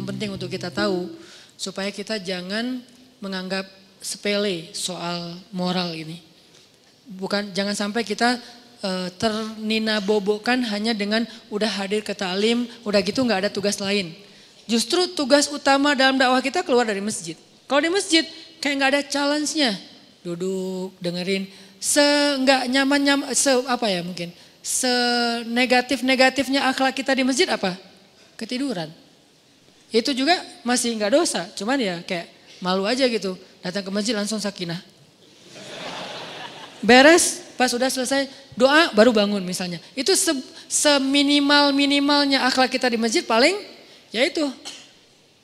yang penting untuk kita tahu supaya kita jangan menganggap sepele soal moral ini. Bukan jangan sampai kita uh, ternina bobokan hanya dengan udah hadir ke talim, udah gitu nggak ada tugas lain. Justru tugas utama dalam dakwah kita keluar dari masjid. Kalau di masjid kayak nggak ada challenge-nya. Duduk, dengerin, se nggak nyaman nyaman se apa ya mungkin se negatif negatifnya akhlak kita di masjid apa ketiduran itu juga masih nggak dosa cuman ya kayak malu aja gitu. Datang ke masjid langsung sakinah. Beres pas sudah selesai doa baru bangun misalnya. Itu se seminimal minimalnya akhlak kita di masjid paling ya itu.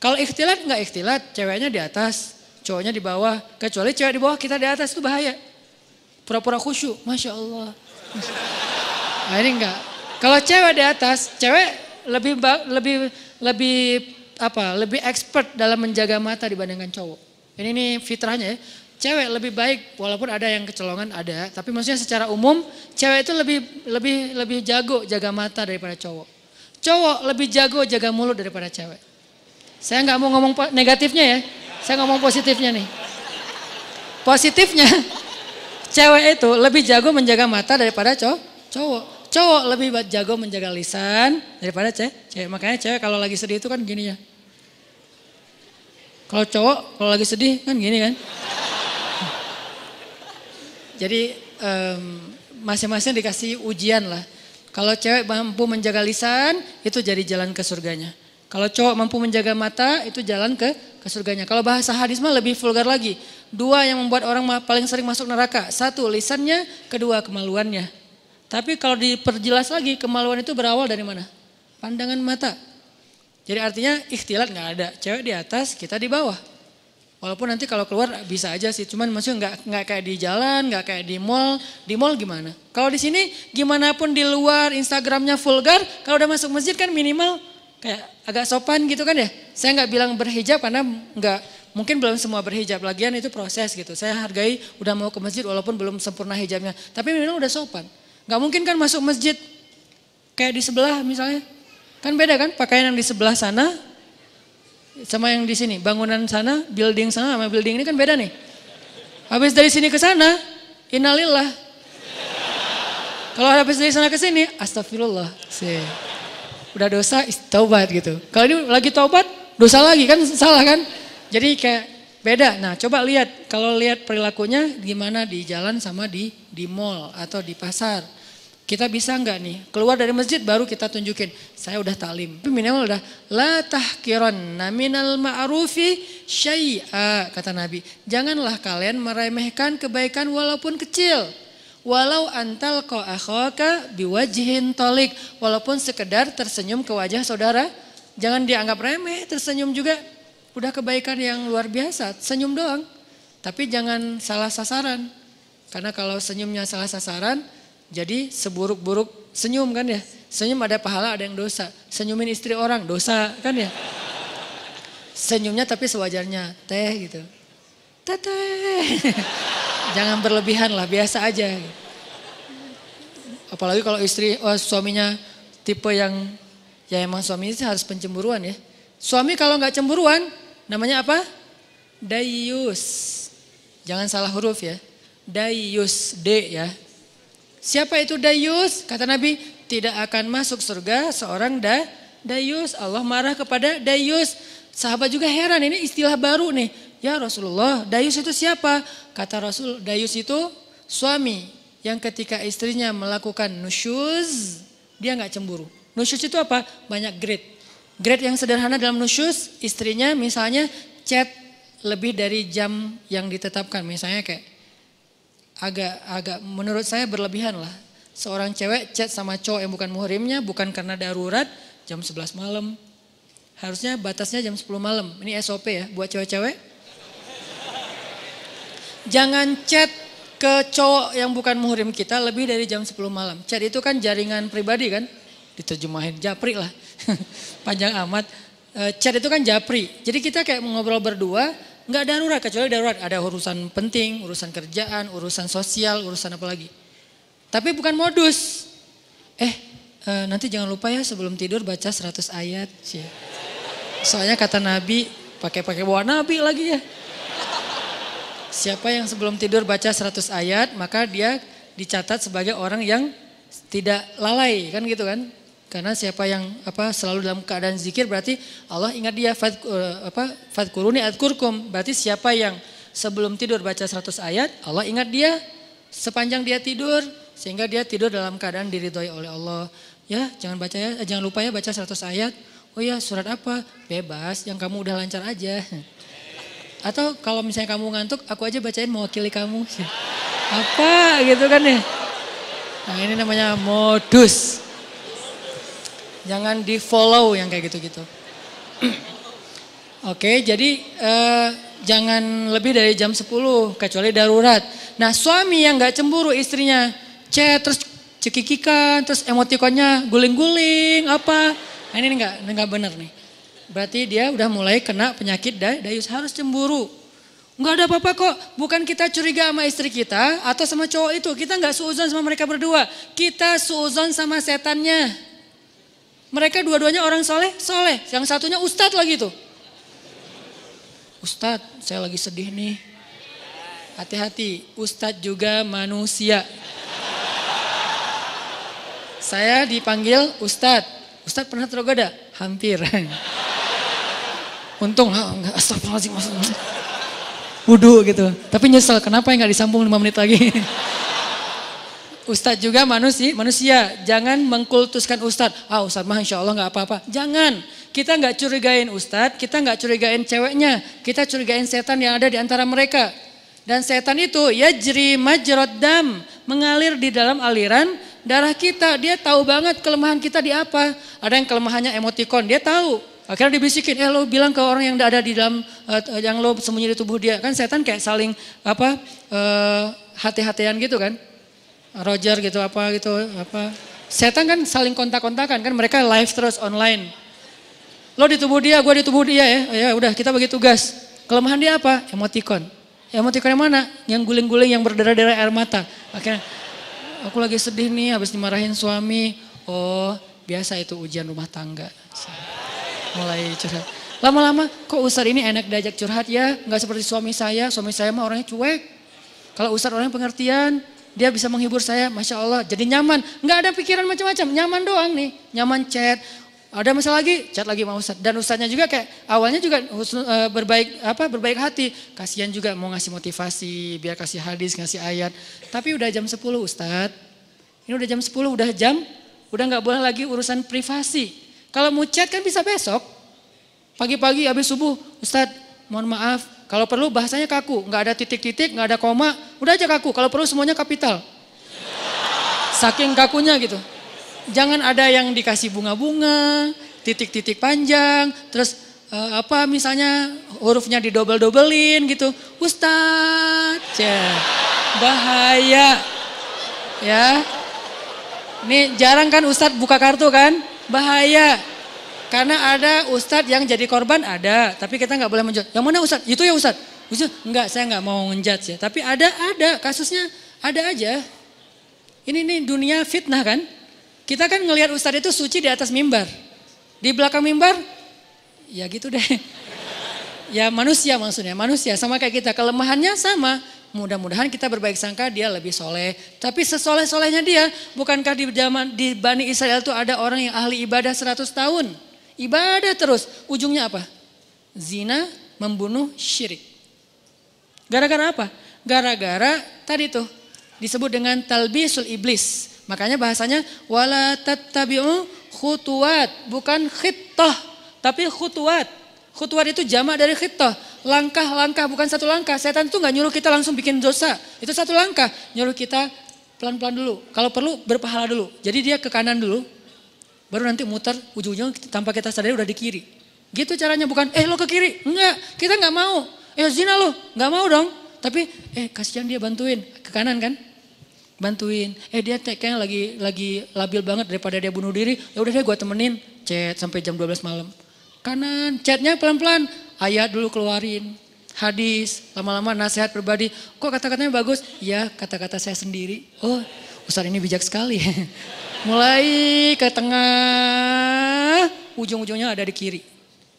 Kalau ikhtilat nggak ikhtilat. Ceweknya di atas cowoknya di bawah. Kecuali cewek di bawah kita di atas itu bahaya. Pura-pura khusyuk, Masya Allah. Nah, ini enggak. Kalau cewek di atas, cewek lebih lebih lebih apa? Lebih expert dalam menjaga mata dibandingkan cowok. Ini nih fitrahnya ya. Cewek lebih baik walaupun ada yang kecolongan ada, tapi maksudnya secara umum cewek itu lebih lebih lebih jago jaga mata daripada cowok. Cowok lebih jago jaga mulut daripada cewek. Saya nggak mau ngomong negatifnya ya, saya ngomong positifnya nih. Positifnya, Cewek itu lebih jago menjaga mata daripada cowok. Cowok, lebih jago menjaga lisan daripada cewek. cewek. Makanya cewek kalau lagi sedih itu kan gini ya. Kalau cowok kalau lagi sedih kan gini kan. Jadi masing-masing dikasih ujian lah. Kalau cewek mampu menjaga lisan itu jadi jalan ke surganya. Kalau cowok mampu menjaga mata itu jalan ke ke surganya. Kalau bahasa hadis mah lebih vulgar lagi. Dua yang membuat orang paling sering masuk neraka. Satu lisannya, kedua kemaluannya. Tapi kalau diperjelas lagi kemaluan itu berawal dari mana? Pandangan mata. Jadi artinya ikhtilat nggak ada. Cewek di atas, kita di bawah. Walaupun nanti kalau keluar bisa aja sih, cuman maksudnya nggak nggak kayak di jalan, nggak kayak di mall. Di mall gimana? Kalau di sini gimana pun di luar Instagramnya vulgar, kalau udah masuk masjid kan minimal kayak agak sopan gitu kan ya. Saya nggak bilang berhijab karena nggak Mungkin belum semua berhijab, lagian itu proses gitu. Saya hargai udah mau ke masjid walaupun belum sempurna hijabnya. Tapi memang udah sopan. Gak mungkin kan masuk masjid kayak di sebelah misalnya. Kan beda kan pakaian yang di sebelah sana sama yang di sini. Bangunan sana, building sana sama building ini kan beda nih. Habis dari sini ke sana, innalillah. Kalau habis dari sana ke sini, astagfirullah. Sih. Udah dosa, taubat gitu. Kalau ini lagi taubat, dosa lagi kan salah kan? Jadi kayak beda. Nah coba lihat kalau lihat perilakunya gimana di jalan sama di di mall atau di pasar. Kita bisa nggak nih keluar dari masjid baru kita tunjukin saya udah talim. Tapi minimal udah la tahkiran naminal ma'rufi syai'a kata Nabi. Janganlah kalian meremehkan kebaikan walaupun kecil. Walau antal ko akhaka biwajihin tolik. Walaupun sekedar tersenyum ke wajah saudara. Jangan dianggap remeh tersenyum juga Udah kebaikan yang luar biasa, senyum doang. Tapi jangan salah sasaran. Karena kalau senyumnya salah sasaran, jadi seburuk-buruk senyum kan ya. Senyum ada pahala, ada yang dosa. Senyumin istri orang, dosa kan ya. Senyumnya tapi sewajarnya, teh gitu. Teteh. Jangan berlebihan lah, biasa aja. Apalagi kalau istri, oh, suaminya tipe yang, ya emang suami itu harus pencemburuan ya. Suami kalau nggak cemburuan, Namanya apa? Dayus. Jangan salah huruf ya. Dayus, D ya. Siapa itu Dayus? Kata Nabi, tidak akan masuk surga seorang da, Dayus. Allah marah kepada Dayus. Sahabat juga heran, ini istilah baru nih. Ya Rasulullah, Dayus itu siapa? Kata Rasul, Dayus itu suami yang ketika istrinya melakukan nusyuz, dia nggak cemburu. Nusyuz itu apa? Banyak grade. Grade yang sederhana dalam nusyus, istrinya misalnya chat lebih dari jam yang ditetapkan. Misalnya kayak agak agak menurut saya berlebihan lah. Seorang cewek chat sama cowok yang bukan muhrimnya bukan karena darurat jam 11 malam. Harusnya batasnya jam 10 malam. Ini SOP ya buat cewek-cewek. Jangan chat ke cowok yang bukan muhrim kita lebih dari jam 10 malam. Chat itu kan jaringan pribadi kan? Diterjemahin japri lah. Panjang amat. E, chat itu kan japri. Jadi kita kayak ngobrol berdua, nggak darurat kecuali darurat ada urusan penting, urusan kerjaan, urusan sosial, urusan apa lagi. Tapi bukan modus. Eh, e, nanti jangan lupa ya sebelum tidur baca 100 ayat. Soalnya kata Nabi, pakai-pakai bawa Nabi lagi ya. Siapa yang sebelum tidur baca 100 ayat, maka dia dicatat sebagai orang yang tidak lalai, kan gitu kan? Karena siapa yang apa selalu dalam keadaan zikir berarti Allah ingat dia fad, uh, apa fadkuruni adkurkum. Berarti siapa yang sebelum tidur baca 100 ayat, Allah ingat dia sepanjang dia tidur sehingga dia tidur dalam keadaan diridhoi oleh Allah. Ya, jangan baca ya, jangan lupa ya baca 100 ayat. Oh ya, surat apa? Bebas, yang kamu udah lancar aja. Atau kalau misalnya kamu ngantuk, aku aja bacain mewakili kamu. Apa gitu kan ya. Nah ini namanya modus. Jangan di follow yang kayak gitu-gitu. Oke, jadi eh, jangan lebih dari jam 10 kecuali darurat. Nah suami yang gak cemburu istrinya chat terus cekikikan terus emotikonnya guling-guling apa. Nah, ini enggak enggak benar nih. Berarti dia udah mulai kena penyakit dayus harus cemburu. Enggak ada apa-apa kok. Bukan kita curiga sama istri kita atau sama cowok itu. Kita enggak suuzon sama mereka berdua. Kita suuzon sama setannya. Mereka dua-duanya orang soleh, soleh. Yang satunya ustadz lagi tuh. Ustadz, saya lagi sedih nih. Hati-hati, Ustadz juga manusia. Saya dipanggil Ustadz. Ustadz pernah tergoda? Hampir. Untung lah, enggak astagfirullahaladzim. Wudhu gitu. Tapi nyesel, kenapa enggak disambung 5 menit lagi. Ustadz juga manusia, manusia. Jangan mengkultuskan Ustadz. Ah Ustadz mah insya Allah nggak apa-apa. Jangan. Kita nggak curigain Ustadz, kita nggak curigain ceweknya, kita curigain setan yang ada di antara mereka. Dan setan itu ya jeri majrod dam, mengalir di dalam aliran darah kita. Dia tahu banget kelemahan kita di apa. Ada yang kelemahannya emotikon, dia tahu. Akhirnya dibisikin, eh lo bilang ke orang yang ada di dalam, uh, yang lo sembunyi di tubuh dia. Kan setan kayak saling apa uh, hati-hatian gitu kan. Roger gitu apa gitu apa. Setan kan saling kontak-kontakan kan mereka live terus online. Lo di tubuh dia, gue di tubuh dia ya. Ya udah kita bagi tugas. Kelemahan dia apa? Emotikon. Emotikon yang mana? Yang guling-guling yang berdarah-darah air mata. Akhirnya aku lagi sedih nih habis dimarahin suami. Oh biasa itu ujian rumah tangga. Mulai curhat. Lama-lama kok Ustadz ini enak diajak curhat ya. Gak seperti suami saya. Suami saya mah orangnya cuek. Kalau Ustadz orangnya pengertian. Dia bisa menghibur saya, Masya Allah. Jadi nyaman. Gak ada pikiran macam-macam. Nyaman doang nih. Nyaman chat ada masalah lagi, chat lagi sama Ustadz. Dan Ustadznya juga kayak awalnya juga uh, berbaik apa berbaik hati. Kasihan juga mau ngasih motivasi, biar kasih hadis, ngasih ayat. Tapi udah jam 10 Ustadz. Ini udah jam 10, udah jam, udah nggak boleh lagi urusan privasi. Kalau mau chat kan bisa besok. Pagi-pagi habis subuh, Ustadz mohon maaf. Kalau perlu bahasanya kaku, nggak ada titik-titik, nggak ada koma. Udah aja kaku, kalau perlu semuanya kapital. Saking kakunya gitu. Jangan ada yang dikasih bunga-bunga, titik-titik panjang, terus uh, apa misalnya hurufnya didobel-dobelin gitu. Ustadz, ya, bahaya. Ya. Ini jarang kan Ustadz buka kartu kan? Bahaya. Karena ada Ustadz yang jadi korban ada, tapi kita nggak boleh menjudge. Yang mana Ustadz? Itu ya Ustadz. Ustadz, enggak saya nggak mau ngejudge ya. Tapi ada, ada kasusnya ada aja. Ini nih dunia fitnah kan? Kita kan ngelihat ustadz itu suci di atas mimbar. Di belakang mimbar, ya gitu deh. Ya manusia maksudnya, manusia sama kayak kita. Kelemahannya sama. Mudah-mudahan kita berbaik sangka dia lebih soleh. Tapi sesoleh-solehnya dia, bukankah di zaman di Bani Israel itu ada orang yang ahli ibadah 100 tahun. Ibadah terus. Ujungnya apa? Zina, membunuh, syirik. Gara-gara apa? Gara-gara tadi tuh disebut dengan talbisul iblis Makanya bahasanya wala tattabi'u khutuwat, bukan khittah, tapi khutuwat. Khutuwat itu jamak dari khittah. Langkah-langkah bukan satu langkah. Setan itu nggak nyuruh kita langsung bikin dosa. Itu satu langkah. Nyuruh kita pelan-pelan dulu. Kalau perlu berpahala dulu. Jadi dia ke kanan dulu. Baru nanti muter ujung-ujung tanpa kita sadari udah di kiri. Gitu caranya bukan eh lo ke kiri. Enggak, kita nggak mau. Eh zina lo, nggak mau dong. Tapi eh kasihan dia bantuin ke kanan kan bantuin. Eh dia kayaknya lagi lagi labil banget daripada dia bunuh diri. Ya udah deh gue temenin chat sampai jam 12 malam. Kanan chatnya pelan-pelan. Ayat dulu keluarin. Hadis, lama-lama nasihat pribadi. Kok kata-katanya bagus? Ya kata-kata saya sendiri. Oh Ustaz ini bijak sekali. Mulai ke tengah, ujung-ujungnya ada di kiri.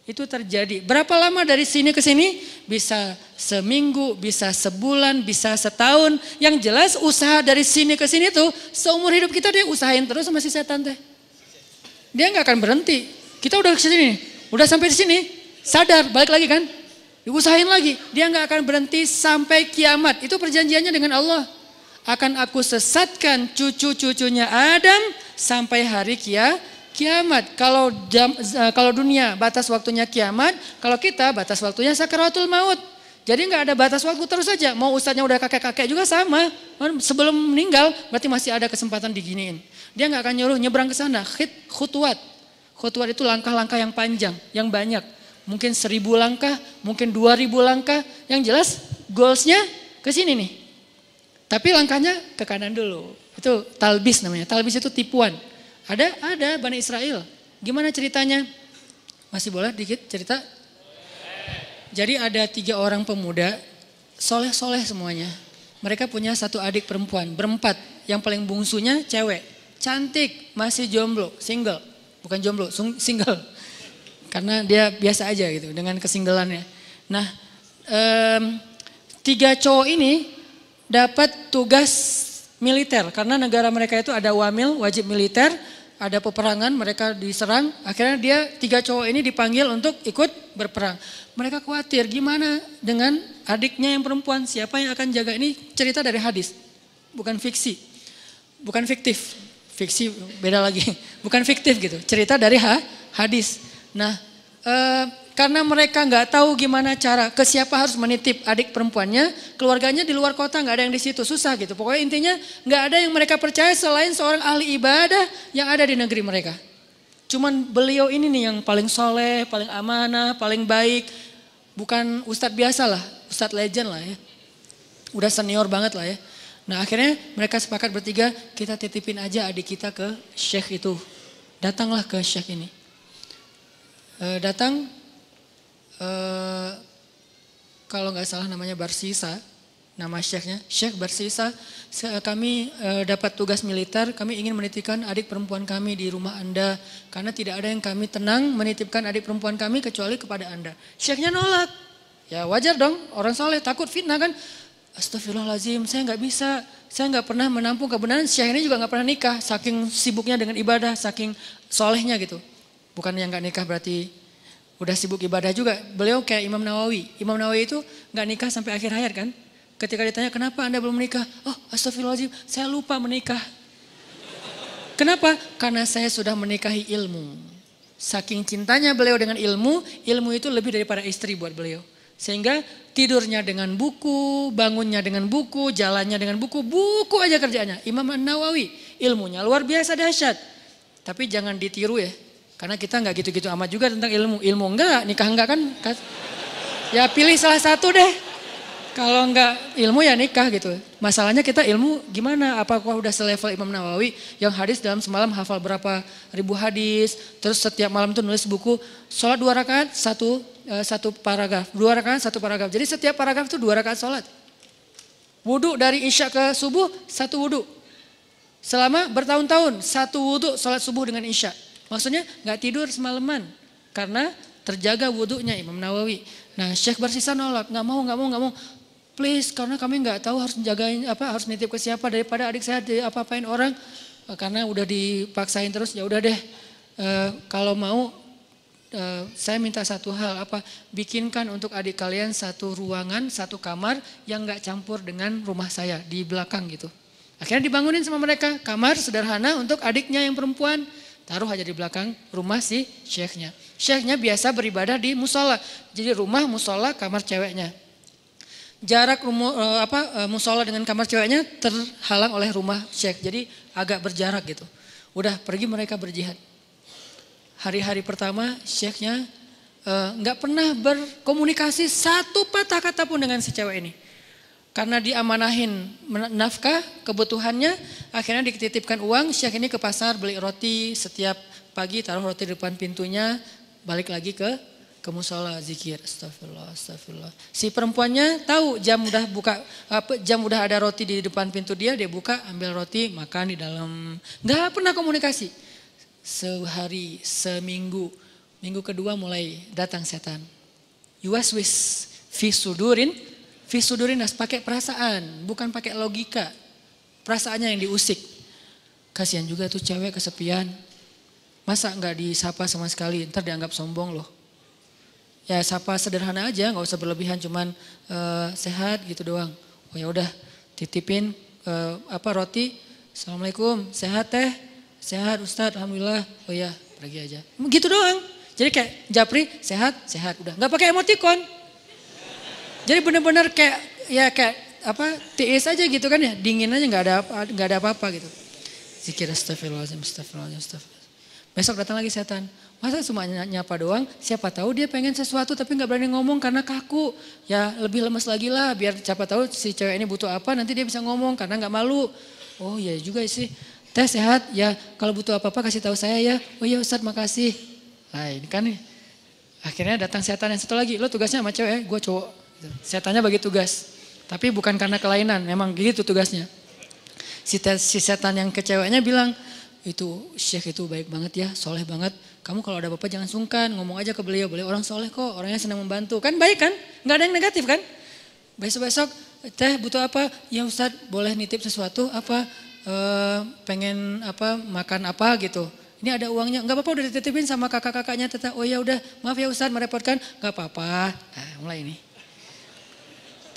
Itu terjadi. Berapa lama dari sini ke sini? Bisa seminggu, bisa sebulan, bisa setahun. Yang jelas usaha dari sini ke sini tuh seumur hidup kita dia usahain terus sama si setan teh. Dia nggak akan berhenti. Kita udah ke sini, udah sampai di sini, sadar, balik lagi kan? Diusahain lagi. Dia nggak akan berhenti sampai kiamat. Itu perjanjiannya dengan Allah. Akan aku sesatkan cucu-cucunya Adam sampai hari kiamat kiamat. Kalau jam, eh, kalau dunia batas waktunya kiamat, kalau kita batas waktunya sakaratul maut. Jadi nggak ada batas waktu terus saja. Mau ustadznya udah kakek-kakek juga sama. Sebelum meninggal berarti masih ada kesempatan diginiin. Dia nggak akan nyuruh nyebrang ke sana. Khit, khutwat. Khutwat itu langkah-langkah yang panjang, yang banyak. Mungkin seribu langkah, mungkin dua ribu langkah. Yang jelas goalsnya ke sini nih. Tapi langkahnya ke kanan dulu. Itu talbis namanya. Talbis itu tipuan. Ada, ada Bani Israel. Gimana ceritanya? Masih boleh dikit cerita? Jadi ada tiga orang pemuda, soleh-soleh semuanya. Mereka punya satu adik perempuan, berempat. Yang paling bungsunya cewek, cantik, masih jomblo, single. Bukan jomblo, single. Karena dia biasa aja gitu dengan kesinggelannya. Nah, um, tiga cowok ini dapat tugas militer. Karena negara mereka itu ada wamil, wajib militer ada peperangan, mereka diserang. Akhirnya dia tiga cowok ini dipanggil untuk ikut berperang. Mereka khawatir gimana dengan adiknya yang perempuan, siapa yang akan jaga? Ini cerita dari hadis, bukan fiksi, bukan fiktif, fiksi beda lagi, bukan fiktif gitu, cerita dari ha, hadis. Nah, eh, karena mereka nggak tahu gimana cara ke siapa harus menitip adik perempuannya, keluarganya di luar kota nggak ada yang di situ susah gitu. Pokoknya intinya nggak ada yang mereka percaya selain seorang ahli ibadah yang ada di negeri mereka. Cuman beliau ini nih yang paling soleh, paling amanah, paling baik. Bukan ustadz biasa lah, ustadz legend lah ya. Udah senior banget lah ya. Nah akhirnya mereka sepakat bertiga, kita titipin aja adik kita ke syekh itu. Datanglah ke syekh ini. E, datang Eh, kalau nggak salah namanya Barsisa, nama syekhnya, Syekh Barsisa, kami uh, dapat tugas militer, kami ingin menitipkan adik perempuan kami di rumah Anda, karena tidak ada yang kami tenang menitipkan adik perempuan kami kecuali kepada Anda. Syekhnya nolak, ya wajar dong, orang soleh takut fitnah kan, Astagfirullahaladzim, saya nggak bisa, saya nggak pernah menampung kebenaran, Syekh ini juga nggak pernah nikah, saking sibuknya dengan ibadah, saking solehnya gitu. Bukan yang nggak nikah berarti Udah sibuk ibadah juga. Beliau kayak Imam Nawawi. Imam Nawawi itu nggak nikah sampai akhir hayat kan. Ketika ditanya kenapa anda belum menikah? Oh astagfirullahaladzim saya lupa menikah. Kenapa? Karena saya sudah menikahi ilmu. Saking cintanya beliau dengan ilmu, ilmu itu lebih daripada istri buat beliau. Sehingga tidurnya dengan buku, bangunnya dengan buku, jalannya dengan buku, buku aja kerjanya. Imam Nawawi, ilmunya luar biasa dahsyat. Tapi jangan ditiru ya, karena kita nggak gitu-gitu amat juga tentang ilmu. Ilmu enggak, nikah enggak kan? Ya pilih salah satu deh. Kalau enggak ilmu ya nikah gitu. Masalahnya kita ilmu gimana? Apakah udah selevel Imam Nawawi yang hadis dalam semalam hafal berapa ribu hadis. Terus setiap malam tuh nulis buku. Sholat dua rakaat, satu, uh, satu paragraf. Dua rakaat, satu paragraf. Jadi setiap paragraf itu dua rakaat sholat. Wudhu dari isya ke subuh, satu wudhu. Selama bertahun-tahun, satu wudhu sholat subuh dengan isya. Maksudnya nggak tidur semalaman karena terjaga wudhunya Imam Nawawi. Nah Syekh bersisa nolak, nggak mau, nggak mau, nggak mau. Please, karena kami nggak tahu harus jagain apa, harus nitip ke siapa daripada adik saya apa-apain orang. Eh, karena udah dipaksain terus, ya udah deh. E, kalau mau, e, saya minta satu hal apa, bikinkan untuk adik kalian satu ruangan, satu kamar yang nggak campur dengan rumah saya di belakang gitu. Akhirnya dibangunin sama mereka kamar sederhana untuk adiknya yang perempuan. Taruh aja di belakang rumah si syekhnya. Syekhnya biasa beribadah di musola. Jadi rumah musola kamar ceweknya. Jarak rumu, eh, apa eh, musola dengan kamar ceweknya terhalang oleh rumah syekh. Jadi agak berjarak gitu. Udah pergi mereka berjihad. Hari-hari pertama syekhnya eh, nggak pernah berkomunikasi satu patah kata pun dengan si cewek ini. Karena diamanahin nafkah, kebutuhannya, akhirnya dititipkan uang, Syekh ini ke pasar beli roti. Setiap pagi taruh roti di depan pintunya, balik lagi ke ke musola. Zikir astagfirullah astagfirullah. Si perempuannya tahu jam udah buka jam udah ada roti di depan pintu dia dia buka ambil roti makan di dalam. Nggak pernah komunikasi. Sehari seminggu. Minggu kedua mulai datang setan. Yuwaswis fi sudurin, fi sudurin harus pakai perasaan, bukan pakai logika. Perasaannya yang diusik. Kasihan juga tuh cewek kesepian. Masa nggak disapa sama sekali, ntar dianggap sombong loh. Ya sapa sederhana aja, nggak usah berlebihan, cuman uh, sehat gitu doang. Oh ya udah, titipin uh, apa roti. Assalamualaikum, sehat teh, sehat Ustadz, alhamdulillah. Oh ya, pergi aja. Gitu doang. Jadi kayak Japri sehat, sehat udah. Nggak pakai emoticon. Jadi benar-benar kayak ya kayak apa TS aja gitu kan ya, dingin aja nggak ada nggak ada apa-apa gitu. Zikir astagfirullahaladzim, astagfirullahaladzim, astagfirullahaladzim. Besok datang lagi setan. Masa cuma nyapa doang, siapa tahu dia pengen sesuatu tapi nggak berani ngomong karena kaku. Ya lebih lemes lagi lah biar siapa tahu si cewek ini butuh apa nanti dia bisa ngomong karena nggak malu. Oh ya juga sih. Teh sehat ya kalau butuh apa-apa kasih tahu saya ya. Oh iya Ustadz makasih. Nah ini kan. Akhirnya datang setan yang satu lagi. Lo tugasnya sama cewek, gue cowok. Setannya bagi tugas. Tapi bukan karena kelainan, memang gitu tugasnya. Si, si setan yang ke ceweknya bilang, itu syekh itu baik banget ya, soleh banget. Kamu kalau ada apa-apa jangan sungkan, ngomong aja ke beliau. Beliau orang soleh kok, orangnya senang membantu. Kan baik kan? Nggak ada yang negatif kan? Besok-besok, teh butuh apa? Ya Ustadz boleh nitip sesuatu apa? E, pengen apa makan apa gitu ini ada uangnya, nggak apa-apa udah dititipin sama kakak-kakaknya, tetap, oh ya udah, maaf ya Ustadz merepotkan, nggak apa-apa. Nah, mulai ini.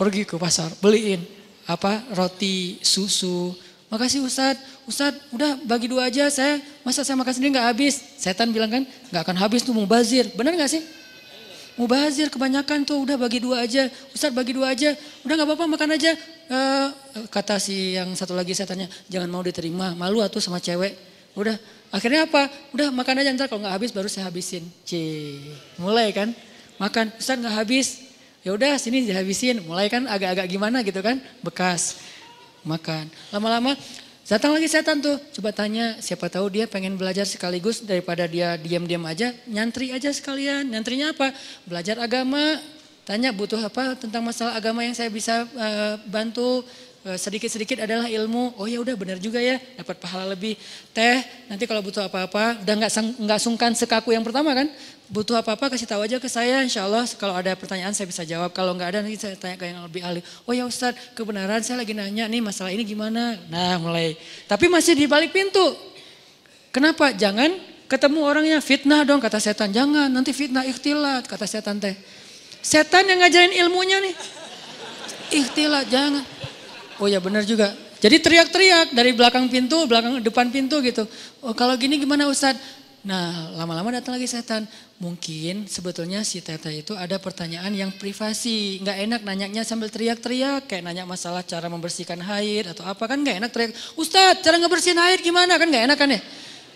Pergi ke pasar, beliin apa roti, susu. Makasih Ustadz, Ustadz udah bagi dua aja, saya masa saya makan sendiri nggak habis. Setan bilang kan, nggak akan habis tuh mubazir, benar nggak sih? Mubazir kebanyakan tuh udah bagi dua aja, Ustadz bagi dua aja, udah nggak apa-apa makan aja. Uh, kata si yang satu lagi saya tanya, jangan mau diterima, malu atuh sama cewek. Udah Akhirnya apa? Udah makan aja ntar kalau nggak habis baru saya habisin. C, mulai kan? Makan, Ustaz nggak habis. Ya udah sini dihabisin. Mulai kan agak-agak gimana gitu kan? Bekas. Makan. Lama-lama datang lagi setan tuh. Coba tanya siapa tahu dia pengen belajar sekaligus daripada dia diam-diam aja. Nyantri aja sekalian. Nyantrinya apa? Belajar agama. Tanya butuh apa tentang masalah agama yang saya bisa uh, bantu sedikit-sedikit adalah ilmu. Oh ya udah benar juga ya, dapat pahala lebih. Teh, nanti kalau butuh apa-apa, udah nggak nggak sungkan sekaku yang pertama kan? Butuh apa-apa kasih tahu aja ke saya, insya Allah kalau ada pertanyaan saya bisa jawab. Kalau nggak ada nanti saya tanya ke yang lebih ahli. Oh ya Ustadz, kebenaran saya lagi nanya nih masalah ini gimana? Nah mulai, tapi masih di balik pintu. Kenapa? Jangan ketemu orangnya fitnah dong kata setan. Jangan, nanti fitnah ikhtilat kata setan teh. Setan yang ngajarin ilmunya nih. Ikhtilat, jangan. Oh ya benar juga. Jadi teriak-teriak dari belakang pintu, belakang depan pintu gitu. Oh kalau gini gimana Ustadz? Nah lama-lama datang lagi setan. Mungkin sebetulnya si Teta itu ada pertanyaan yang privasi. Nggak enak nanyanya sambil teriak-teriak. Kayak nanya masalah cara membersihkan air atau apa kan nggak enak teriak. Ustadz cara ngebersihin air gimana kan nggak enak kan ya?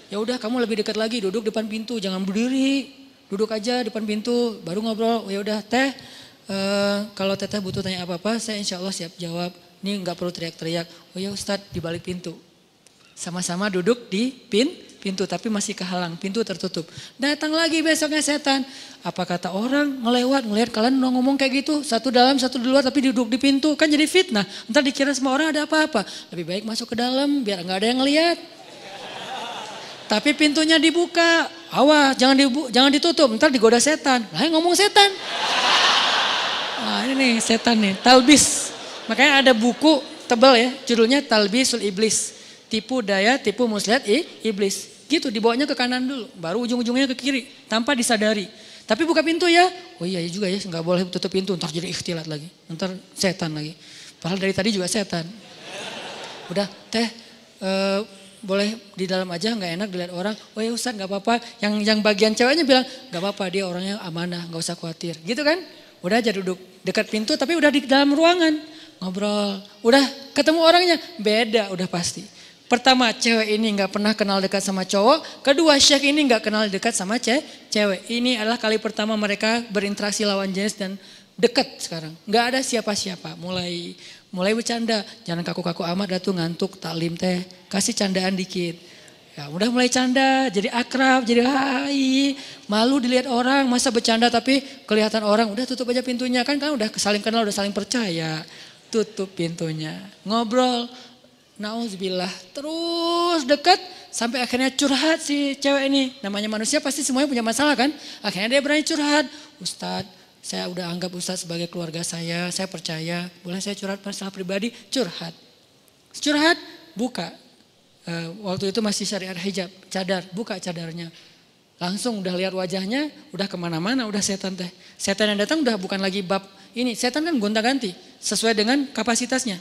Ya udah kamu lebih dekat lagi duduk depan pintu jangan berdiri. Duduk aja depan pintu baru ngobrol. Ya udah teh uh, kalau Teteh butuh tanya apa-apa saya insya Allah siap jawab. Ini nggak perlu teriak-teriak. Oh ya Ustadz di balik pintu. Sama-sama duduk di pin, pintu tapi masih kehalang, pintu tertutup. Datang lagi besoknya setan. Apa kata orang ngelewat, ngelihat kalian ngomong kayak gitu. Satu dalam, satu di luar tapi duduk di pintu. Kan jadi fitnah. Ntar dikira semua orang ada apa-apa. Lebih baik masuk ke dalam biar nggak ada yang ngelihat. Tapi pintunya dibuka. Awas, jangan dibu jangan ditutup. Ntar digoda setan. Lah ngomong setan. Nah ini nih setan nih, talbis. Makanya ada buku tebal ya, judulnya Talbisul Iblis. Tipu daya, tipu muslihat i, iblis. Gitu, dibawanya ke kanan dulu, baru ujung-ujungnya ke kiri, tanpa disadari. Tapi buka pintu ya, oh iya juga ya, nggak boleh tutup pintu, ntar jadi ikhtilat lagi, ntar setan lagi. Padahal dari tadi juga setan. Udah, teh, uh, boleh di dalam aja nggak enak dilihat orang. Oh ya Ustaz nggak apa-apa. Yang yang bagian ceweknya bilang nggak apa-apa dia orangnya amanah nggak usah khawatir. Gitu kan? Udah aja duduk dekat pintu tapi udah di dalam ruangan ngobrol. Udah ketemu orangnya, beda udah pasti. Pertama cewek ini nggak pernah kenal dekat sama cowok. Kedua syekh ini nggak kenal dekat sama ce cewek. Ini adalah kali pertama mereka berinteraksi lawan jenis dan dekat sekarang. Nggak ada siapa-siapa. Mulai mulai bercanda. Jangan kaku-kaku amat datu ngantuk taklim teh. Kasih candaan dikit. Ya udah mulai canda, jadi akrab, jadi hai. Malu dilihat orang, masa bercanda tapi kelihatan orang. Udah tutup aja pintunya kan kan udah saling kenal, udah saling percaya tutup pintunya. Ngobrol, nauzubillah, terus dekat Sampai akhirnya curhat si cewek ini. Namanya manusia pasti semuanya punya masalah kan. Akhirnya dia berani curhat. Ustadz, saya udah anggap Ustadz sebagai keluarga saya. Saya percaya. Boleh saya curhat masalah pribadi? Curhat. Curhat, buka. Uh, waktu itu masih syariat hijab, cadar, buka cadarnya. Langsung udah lihat wajahnya, udah ke mana-mana, udah setan teh. Setan yang datang udah bukan lagi bab ini. Setan kan gonta-ganti, sesuai dengan kapasitasnya.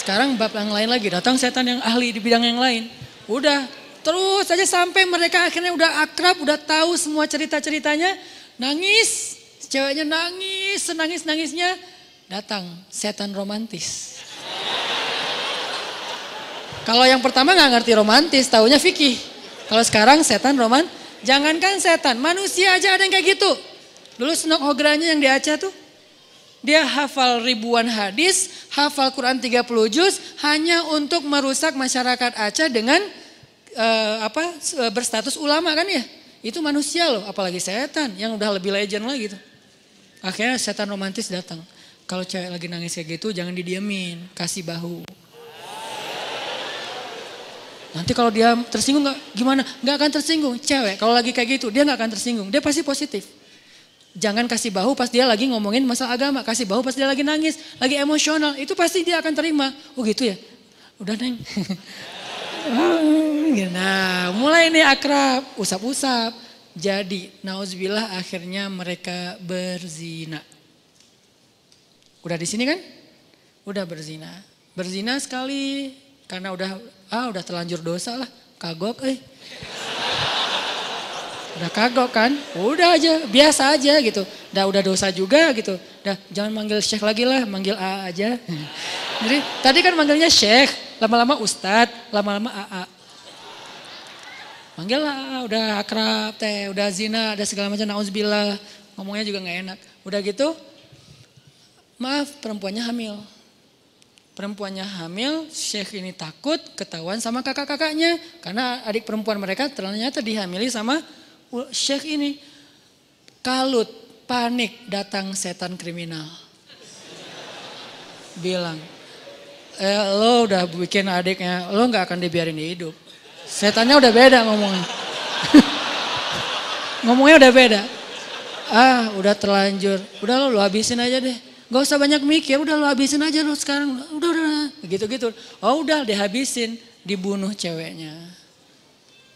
Sekarang bab yang lain lagi, datang setan yang ahli di bidang yang lain. Udah terus saja sampai mereka akhirnya udah akrab, udah tahu semua cerita-ceritanya. Nangis, ceweknya nangis, senangis-nangisnya. Datang setan romantis. Kalau yang pertama nggak ngerti romantis, taunya fikih. Kalau sekarang setan roman, jangankan setan, manusia aja ada yang kayak gitu. Dulu Senok Hogranya yang di Aceh tuh, dia hafal ribuan hadis, hafal Quran 30 juz hanya untuk merusak masyarakat Aceh dengan uh, apa eh, berstatus ulama kan ya. Itu manusia loh, apalagi setan yang udah lebih legend lagi tuh. Akhirnya setan romantis datang. Kalau cewek lagi nangis kayak gitu jangan didiemin, kasih bahu. Nanti kalau dia tersinggung nggak gimana? Nggak akan tersinggung. Cewek kalau lagi kayak gitu dia nggak akan tersinggung. Dia pasti positif. Jangan kasih bahu pas dia lagi ngomongin masalah agama. Kasih bahu pas dia lagi nangis, lagi emosional. Itu pasti dia akan terima. Oh gitu ya? Udah neng. nah mulai ini akrab, usap-usap. Jadi nauzubillah akhirnya mereka berzina. Udah di sini kan? Udah berzina. Berzina sekali karena udah ah udah terlanjur dosa lah. Kagok eh. Udah kagok kan? Udah aja, biasa aja gitu. Udah udah dosa juga gitu. Udah jangan manggil Syekh lagi lah, manggil A aja. Jadi tadi kan manggilnya Syekh, lama-lama Ustadz, lama-lama AA. Manggil lah, udah akrab teh, udah zina, ada segala macam nauzubillah. Ngomongnya juga nggak enak. Udah gitu, maaf perempuannya hamil. Perempuannya hamil, Syekh ini takut ketahuan sama kakak-kakaknya. Karena adik perempuan mereka ternyata dihamili sama Syekh ini kalut, panik datang setan kriminal. Bilang, eh, lo udah bikin adiknya, lo nggak akan dibiarin hidup. Setannya udah beda ngomongnya. ngomongnya udah beda. Ah, udah terlanjur. Udah lo, lo habisin aja deh. Gak usah banyak mikir, udah lo habisin aja lo sekarang. Udah, udah, gitu-gitu. Oh udah dihabisin, dibunuh ceweknya.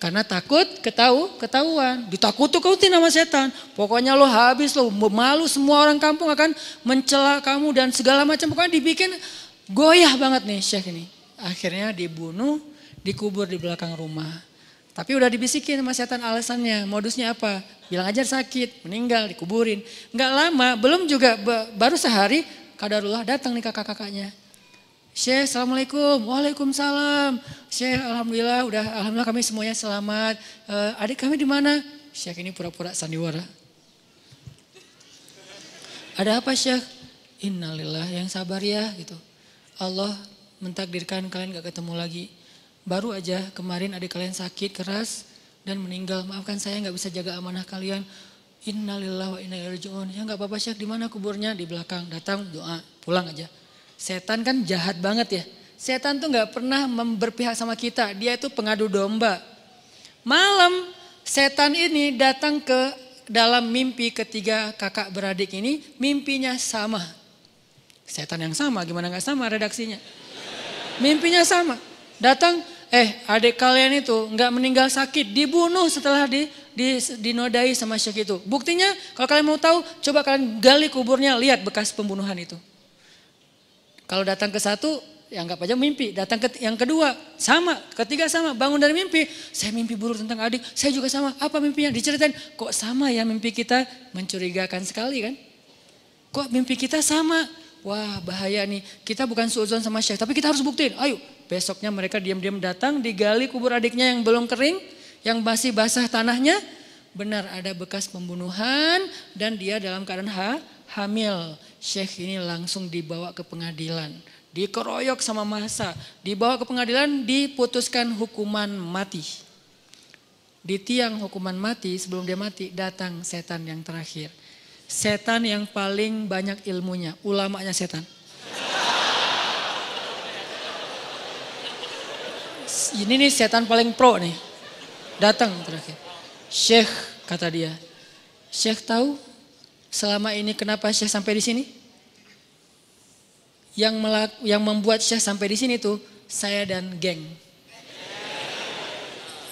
Karena takut ketahu, ketahuan. Ditakut-takutin nama setan. Pokoknya lo habis lo, malu semua orang kampung akan mencela kamu dan segala macam. Pokoknya dibikin goyah banget nih Syekh ini. Akhirnya dibunuh, dikubur di belakang rumah. Tapi udah dibisikin sama setan alasannya, modusnya apa? Bilang aja sakit, meninggal, dikuburin. Enggak lama, belum juga, baru sehari kadarullah datang nih kakak-kakaknya. Syekh, Assalamualaikum. Waalaikumsalam. Syekh, Alhamdulillah, udah Alhamdulillah kami semuanya selamat. Uh, adik kami di mana? Syekh ini pura-pura sandiwara. Ada apa Syekh? Innalillah yang sabar ya gitu. Allah mentakdirkan kalian gak ketemu lagi. Baru aja kemarin adik kalian sakit keras dan meninggal. Maafkan saya gak bisa jaga amanah kalian. Innalillah wa inna ilaihi rajiun. Ya gak apa-apa Syekh, di mana kuburnya? Di belakang. Datang doa, pulang aja. Setan kan jahat banget ya. Setan tuh nggak pernah berpihak sama kita. Dia itu pengadu domba. Malam setan ini datang ke dalam mimpi ketiga kakak beradik ini. Mimpinya sama. Setan yang sama gimana nggak sama redaksinya. Mimpinya sama. Datang eh adik kalian itu nggak meninggal sakit. Dibunuh setelah di, di, dinodai sama syekh itu. Buktinya kalau kalian mau tahu coba kalian gali kuburnya lihat bekas pembunuhan itu. Kalau datang ke satu, ya anggap aja mimpi. Datang ke yang kedua, sama. Ketiga sama, bangun dari mimpi. Saya mimpi buruk tentang adik, saya juga sama. Apa mimpinya? Diceritain, kok sama ya mimpi kita? Mencurigakan sekali kan? Kok mimpi kita sama? Wah bahaya nih, kita bukan suuzon sama Syekh, tapi kita harus buktiin. Ayo, besoknya mereka diam-diam datang, digali kubur adiknya yang belum kering, yang masih basah tanahnya. Benar ada bekas pembunuhan dan dia dalam keadaan ha, hamil. Syekh ini langsung dibawa ke pengadilan. Dikeroyok sama masa. Dibawa ke pengadilan diputuskan hukuman mati. Di tiang hukuman mati sebelum dia mati datang setan yang terakhir. Setan yang paling banyak ilmunya. Ulamanya setan. ini nih setan paling pro nih. Datang terakhir. Syekh kata dia. Syekh tahu selama ini kenapa Syekh sampai di sini? Yang melak, yang membuat Syekh sampai di sini tuh saya dan geng.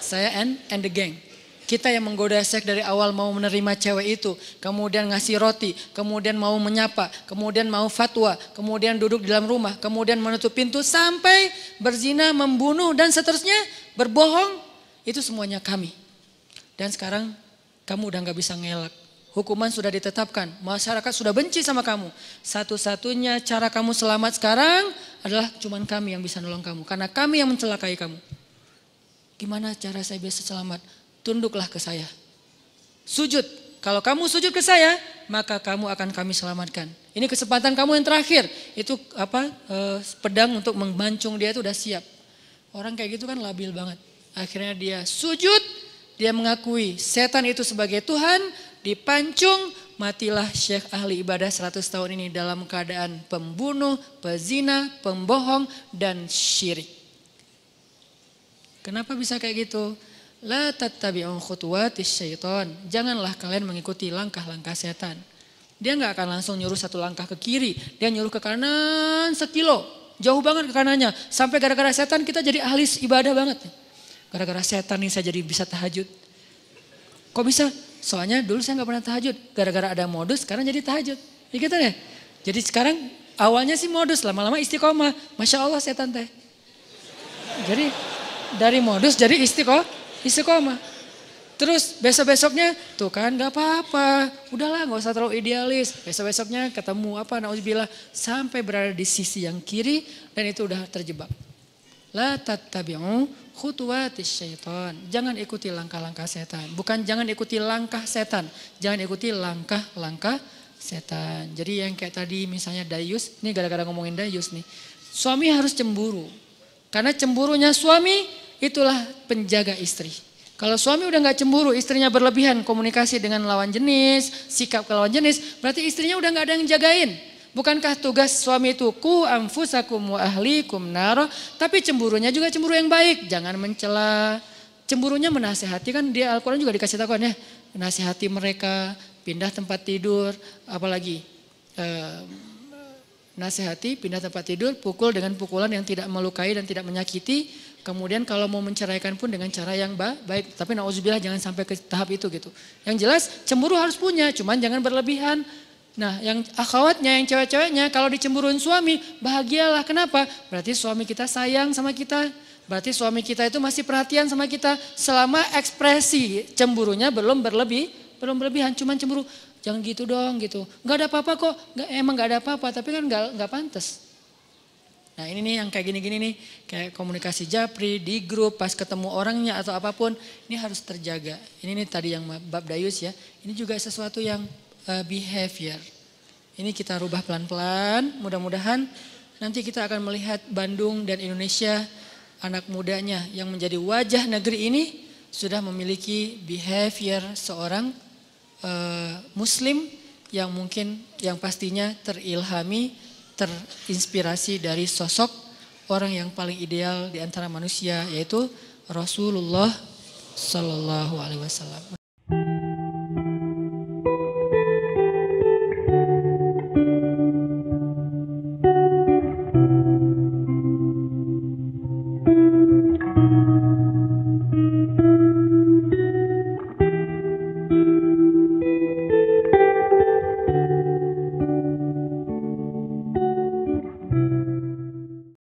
Saya and and the gang. Kita yang menggoda seks dari awal mau menerima cewek itu, kemudian ngasih roti, kemudian mau menyapa, kemudian mau fatwa, kemudian duduk di dalam rumah, kemudian menutup pintu sampai berzina, membunuh dan seterusnya, berbohong, itu semuanya kami. Dan sekarang kamu udah nggak bisa ngelak. Hukuman sudah ditetapkan, masyarakat sudah benci sama kamu. Satu-satunya cara kamu selamat sekarang adalah cuman kami yang bisa nolong kamu. Karena kami yang mencelakai kamu. Gimana cara saya bisa selamat? tunduklah ke saya. Sujud. Kalau kamu sujud ke saya, maka kamu akan kami selamatkan. Ini kesempatan kamu yang terakhir. Itu apa? Eh, pedang untuk membancung dia itu udah siap. Orang kayak gitu kan labil banget. Akhirnya dia sujud, dia mengakui setan itu sebagai Tuhan, dipancung, matilah Syekh ahli ibadah 100 tahun ini dalam keadaan pembunuh, pezina, pembohong, dan syirik. Kenapa bisa kayak gitu? La tattabi'un khutuwatis syaitan. Janganlah kalian mengikuti langkah-langkah setan. Dia nggak akan langsung nyuruh satu langkah ke kiri. Dia nyuruh ke kanan sekilo. Jauh banget ke kanannya. Sampai gara-gara setan kita jadi ahli ibadah banget. Gara-gara setan nih saya jadi bisa tahajud. Kok bisa? Soalnya dulu saya nggak pernah tahajud. Gara-gara ada modus sekarang jadi tahajud. Ya gitu deh. Jadi sekarang awalnya sih modus. Lama-lama istiqomah. Masya Allah setan teh. Jadi dari modus jadi istiqomah istiqomah. Terus besok-besoknya tuh kan gak apa-apa. Udahlah gak usah terlalu idealis. Besok-besoknya ketemu apa na'udzubillah. Sampai berada di sisi yang kiri dan itu udah terjebak. La tattabi'u khutuwatis syaitan. Jangan ikuti langkah-langkah setan. Bukan jangan ikuti langkah setan. Jangan ikuti langkah-langkah setan. Jadi yang kayak tadi misalnya Dayus. Ini gara-gara ngomongin Dayus nih. Suami harus cemburu. Karena cemburunya suami itulah penjaga istri. Kalau suami udah nggak cemburu, istrinya berlebihan komunikasi dengan lawan jenis, sikap ke lawan jenis, berarti istrinya udah nggak ada yang jagain. Bukankah tugas suami itu ku amfusakum wa ahlikum naro, tapi cemburunya juga cemburu yang baik, jangan mencela. Cemburunya menasehati kan dia Al-Quran juga dikasih tahu ya, menasehati mereka, pindah tempat tidur, apalagi eh, nasihati, pindah tempat tidur, pukul dengan pukulan yang tidak melukai dan tidak menyakiti, Kemudian kalau mau menceraikan pun dengan cara yang baik. Tapi nauzubillah jangan sampai ke tahap itu gitu. Yang jelas cemburu harus punya, cuman jangan berlebihan. Nah yang akhwatnya, yang cewek-ceweknya kalau dicemburuin suami bahagialah. Kenapa? Berarti suami kita sayang sama kita. Berarti suami kita itu masih perhatian sama kita. Selama ekspresi cemburunya belum berlebih, belum berlebihan. Cuman cemburu, jangan gitu dong gitu. Gak ada apa-apa kok, gak, emang gak ada apa-apa tapi kan gak, gak pantas. Nah ini nih yang kayak gini-gini nih, kayak komunikasi japri di grup pas ketemu orangnya atau apa pun, ini harus terjaga. Ini nih tadi yang bab dayus ya, ini juga sesuatu yang uh, behavior. Ini kita rubah pelan-pelan, mudah-mudahan nanti kita akan melihat Bandung dan Indonesia anak mudanya yang menjadi wajah negeri ini sudah memiliki behavior seorang uh, muslim yang mungkin yang pastinya terilhami terinspirasi dari sosok orang yang paling ideal di antara manusia yaitu Rasulullah Sallallahu Alaihi Wasallam.